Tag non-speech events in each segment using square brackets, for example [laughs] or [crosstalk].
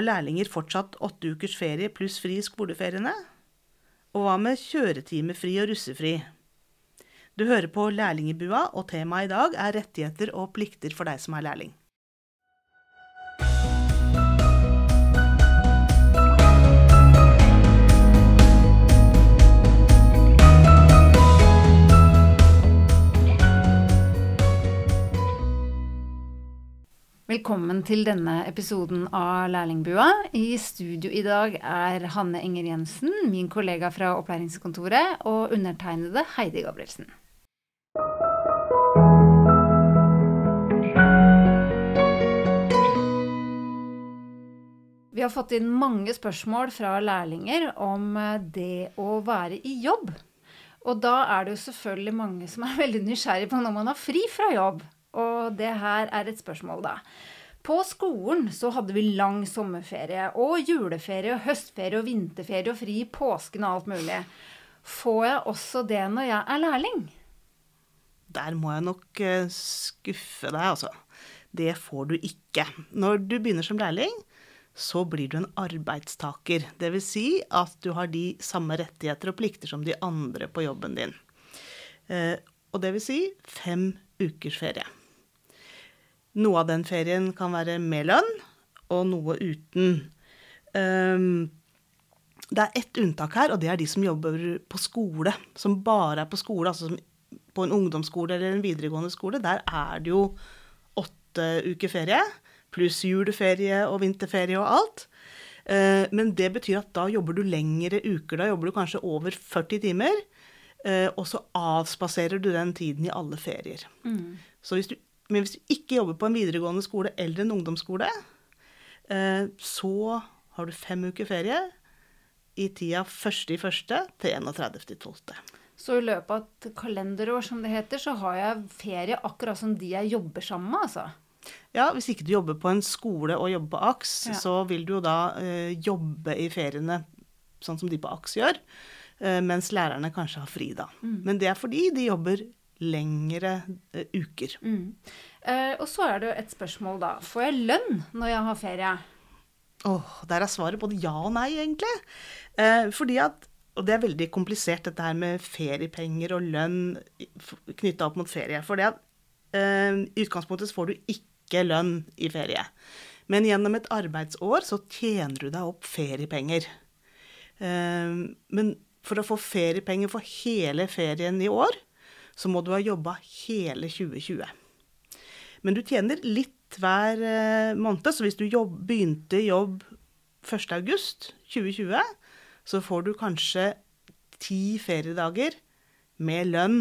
Har lærlinger fortsatt åtte ukers ferie pluss fri i skoleferiene? Og hva med kjøretimefri og russefri? Du hører på Lærlingebua, og temaet i dag er rettigheter og plikter for deg som er lærling. Velkommen til denne episoden av Lærlingbua. I studio i dag er Hanne Enger Jensen, min kollega fra opplæringskontoret, og undertegnede Heidi Gabrielsen. Vi har fått inn mange spørsmål fra lærlinger om det å være i jobb. Og da er det jo selvfølgelig mange som er [laughs] veldig nysgjerrig på når man har fri fra jobb. Og det her er et spørsmål, da. På skolen så hadde vi lang sommerferie og juleferie og høstferie og vinterferie og fri i påsken og alt mulig. Får jeg også det når jeg er lærling? Der må jeg nok eh, skuffe deg, altså. Det får du ikke. Når du begynner som lærling, så blir du en arbeidstaker. Dvs. Si at du har de samme rettigheter og plikter som de andre på jobben din. Eh, og det vil si fem ukers ferie. Noe av den ferien kan være med lønn, og noe uten. Um, det er ett unntak her, og det er de som jobber på skole. Som bare er på skole, altså på en ungdomsskole eller en videregående skole. Der er det jo åtte uker ferie, pluss juleferie og vinterferie og alt. Uh, men det betyr at da jobber du lengre uker. Da jobber du kanskje over 40 timer. Uh, og så avspaserer du den tiden i alle ferier. Mm. Så hvis du men hvis du ikke jobber på en videregående skole eller en ungdomsskole, eh, så har du fem uker ferie i tida 1.1. til 31.12. Så i løpet av et kalenderår, som det heter, så har jeg ferie akkurat som de jeg jobber sammen med, altså? Ja, hvis ikke du jobber på en skole og jobber på AKS, ja. så vil du jo da eh, jobbe i feriene sånn som de på AKS gjør, eh, mens lærerne kanskje har fri da. Mm. Men det er fordi de jobber lengre uh, uker. Mm. Uh, og så er det jo et spørsmål, da. Får jeg lønn når jeg har ferie? Åh, oh, Der er svaret både ja og nei, egentlig. Uh, fordi at Og det er veldig komplisert, dette her med feriepenger og lønn knytta opp mot ferie. For det at i utgangspunktet får du ikke lønn i ferie. Men gjennom et arbeidsår så tjener du deg opp feriepenger. men for å få feriepenger for hele ferien i år, så må du ha jobba hele 2020. Men du tjener litt hver eh, måned, så hvis du jobb, begynte jobb 1.8.2020, så får du kanskje ti feriedager med lønn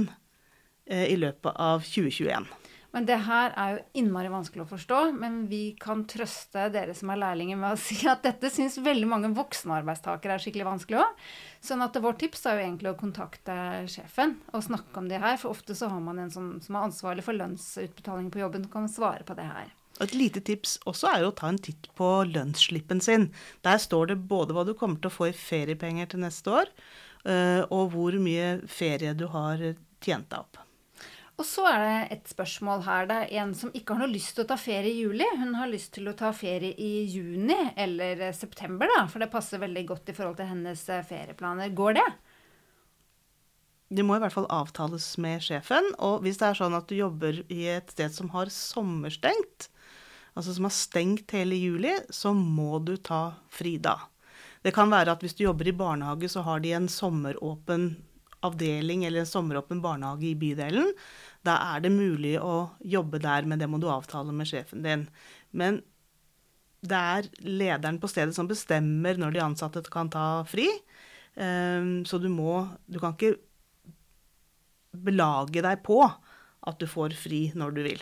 eh, i løpet av 2021. Men det her er jo innmari vanskelig å forstå. Men vi kan trøste dere som er lærlinger med å [laughs] si at dette syns veldig mange voksne arbeidstakere er skikkelig vanskelig òg. Sånn at vårt tips er jo egentlig å kontakte sjefen og snakke om det her. For ofte så har man en som, som er ansvarlig for lønnsutbetaling på jobben, som kan svare på det her. Et lite tips også er å ta en titt på lønnsslippen sin. Der står det både hva du kommer til å få i feriepenger til neste år, eh, og hvor mye ferie du har tjent deg opp. Og så er det et spørsmål her. Det er en som ikke har noe lyst til å ta ferie i juli. Hun har lyst til å ta ferie i juni eller september, da, for det passer veldig godt i forhold til hennes eh, ferieplaner. Går det? Det må i hvert fall avtales med sjefen. Og hvis det er sånn at du jobber i et sted som har sommerstengt, altså som har stengt hele juli, så må du ta fri da. Det kan være at hvis du jobber i barnehage, så har de en sommeråpen avdeling eller en sommeråpen barnehage i bydelen. Da er det mulig å jobbe der, men det må du avtale med sjefen din. Men det er lederen på stedet som bestemmer når de ansatte kan ta fri. Ehm, så du må Du kan ikke belage deg på at du får fri når du vil.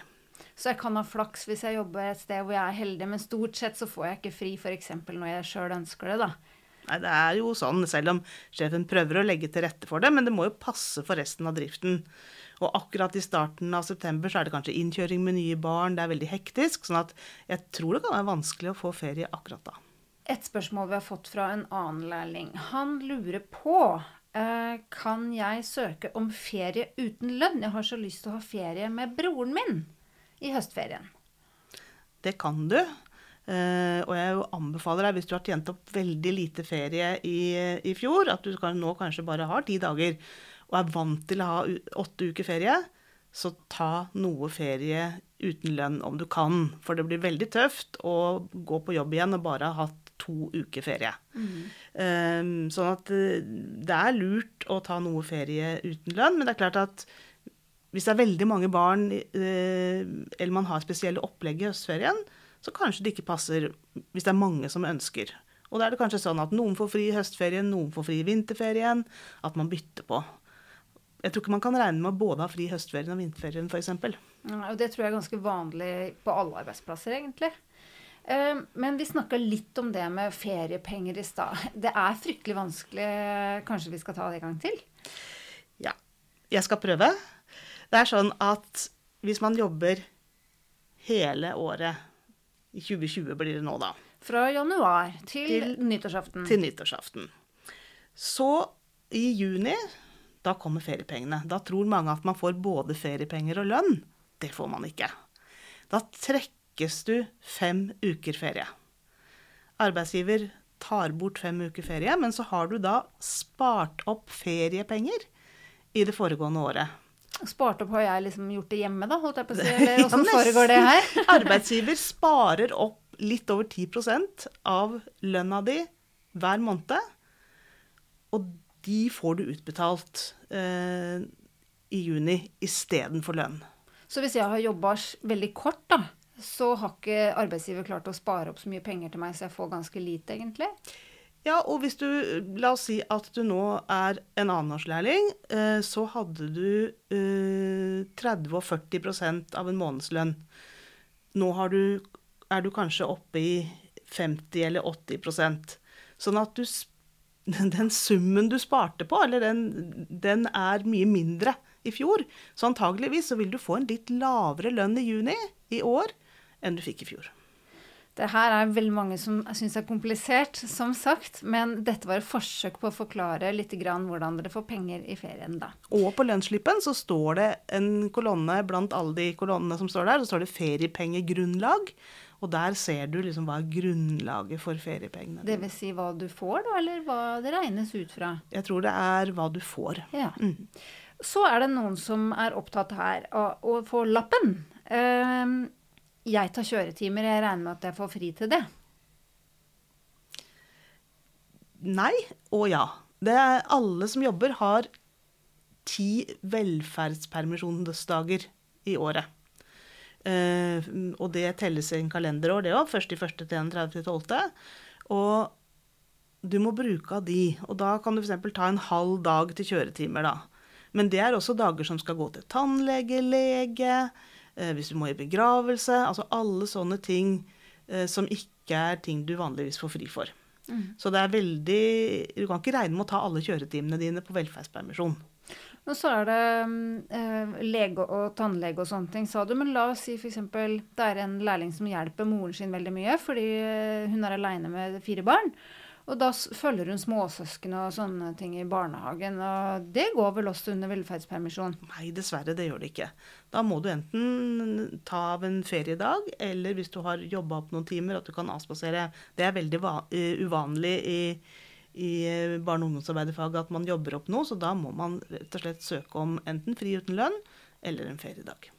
Så jeg kan ha flaks hvis jeg jobber et sted hvor jeg er heldig, men stort sett så får jeg ikke fri f.eks. når jeg sjøl ønsker det, da. Nei, det er jo sånn, selv om sjefen prøver å legge til rette for det, men det må jo passe for resten av driften. Og akkurat i starten av september så er det kanskje innkjøring med nye barn, det er veldig hektisk. sånn at jeg tror det kan være vanskelig å få ferie akkurat da. Et spørsmål vi har fått fra en annen lærling. Han lurer på eh, kan jeg søke om ferie uten lønn. Jeg har så lyst til å ha ferie med broren min i høstferien. Det kan du. Eh, og jeg anbefaler deg, hvis du har tjent opp veldig lite ferie i, i fjor, at du kan, nå kanskje bare har ti dager, og er vant til å ha åtte uker ferie, så ta noe ferie uten lønn om du kan. For det blir veldig tøft å gå på jobb igjen og bare ha hatt to uker ferie. Eh, sånn at eh, det er lurt å ta noe ferie uten lønn, men det er klart at hvis det er veldig mange barn, eh, eller man har spesielle opplegg i høstferien, så kanskje det ikke passer hvis det er mange som ønsker. Og da er det kanskje sånn at noen får fri i høstferien, noen får fri i vinterferien, at man bytter på. Jeg tror ikke man kan regne med å både ha fri i høstferien og vinterferien, f.eks. Ja, og det tror jeg er ganske vanlig på alle arbeidsplasser, egentlig. Eh, Men vi snakka litt om det med feriepenger i stad. [laughs] Det er fryktelig vanskelig. Kanskje vi skal ta det en gang til? Ja. Jeg skal prøve. Det er sånn at hvis man jobber hele året, 2020 blir det nå da, Fra januar til, Til- nyttårsaften. til nyttårsaften. Så i juni, da kommer feriepengene. Da tror mange at man får både feriepenger og lønn. Det får man ikke. Da trekkes du fem uker ferie. Arbeidsgiver tar bort fem uker ferie, men så har du da spart opp feriepenger i det foregående året. Spart opp har jeg liksom gjort det hjemme, da, holdt jeg på å si. [laughs] Eller åssen ja, foregår det her? [laughs] Arbeidsgiver sparer opp litt over 10% av lønna di hver måned. Og de får du utbetalt eh, i juni istedenfor lønn. Så hvis jeg har jobba veldig kort, da, så har ikke arbeidsgiver klart å spare opp så mye penger til meg, så jeg får ganske lite, egentlig. Ja, og hvis du La oss si at du nå er en annenårslærling, eh, så hadde du eh, 30 og 40% av en månedslønn. Nå du, er du kanskje oppe i 50 eller 80 Sånn at du, [laughs] den summen du sparte på, eller den, den er mye mindre i fjor. Så antageligvis så vil du få en litt lavere lønn i juni i år enn du fikk i fjor. Det her er veldig mange som syns er komplisert, som sagt. Men dette var et forsøk på å forklare litt grann hvordan dere får penger i ferien, da. Og på lønnsslippen så står det en kolonne blant alle de kolonnene som står der, så står det feriepengegrunnlag. Og der ser du liksom hva er grunnlaget for feriepengene. Det vil si hva du får, da, eller hva det regnes ut fra. Jeg tror det er hva du får. Ja. Mm. Så er det noen som er opptatt her av å få lappen. Ehm, jeg tar kjøretimer, jeg regner med at jeg får fri til det. Nei og ja. Det er alle som jobber, har ti velferdspermisjonsdager i året. Eh, og det telles i en kalenderår, det òg. 1.1. til 31.12. Og du må bruke av de. Og da kan du f.eks. ta en halv dag til kjøretimer, da. Men det er også dager som skal gå til tannlege, lege, hvis du må i begravelse. Altså alle sånne ting eh, som ikke er ting du vanligvis får fri for. Så det er veldig Du kan ikke regne med å ta alle kjøretimene dine på velferdspermisjon. Og så er det mm, eh, lege og tannlege og sånne ting, sa du. Men la oss si f.eks. det er en lærling som hjelper moren sin veldig mye fordi eh, hun er aleine med fire barn. Og da følger hun småsøsken og sånne ting i barnehagen. Og det går vel også under velferdspermisjon. Nei, dessverre, det gjør det ikke. Da må du enten ta av en feriedag, eller hvis du har jobba opp noen timer, at du kan avspasere. Det er veldig eh, uvanlig i, i eh, barne- og ungdomsarbeiderfaget at man jobber opp noe, så da må man rett og slett søke om enten fri uten lønn eller en feriedag.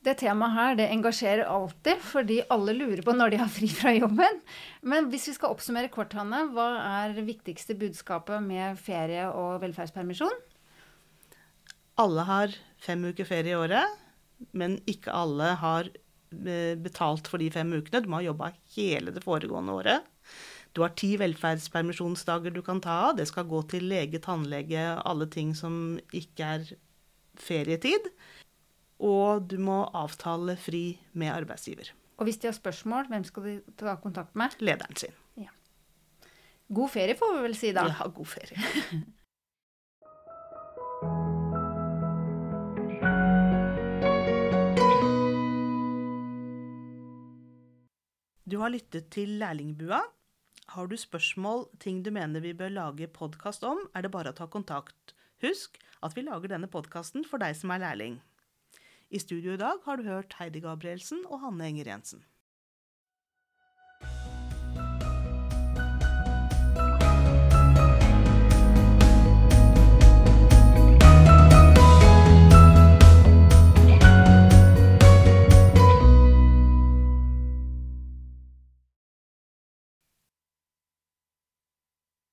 Det temaet her det engasjerer alltid, fordi alle lurer på når de har fri fra jobben. Men hvis vi skal oppsummere kort, Hanne, hva er det viktigste budskapet med ferie og velferdspermisjon? Alle har fem uker ferie i året, men ikke alle har eh, betalt for de fem ukene. Du må ha jobba hele det foregående året. Du har ti velferdspermisjonsdager du kan ta av. Det skal gå til lege, tannlege, alle ting som ikke er ferietid. Og du må avtale fri med arbeidsgiver. Og hvis de har spørsmål, hvem skal de ta kontakt med? Lederen sin. God ferie, får vi vel si da. Ja, god ferie. [laughs] Du har lyttet til Lærlingbua. Har du spørsmål, ting du mener vi bør lage podkast om, er det bare å ta kontakt. Husk at vi lager denne podkasten for deg som er lærling. I studio i dag har du hørt Heidi Gabrielsen og Hanne Enger Jensen.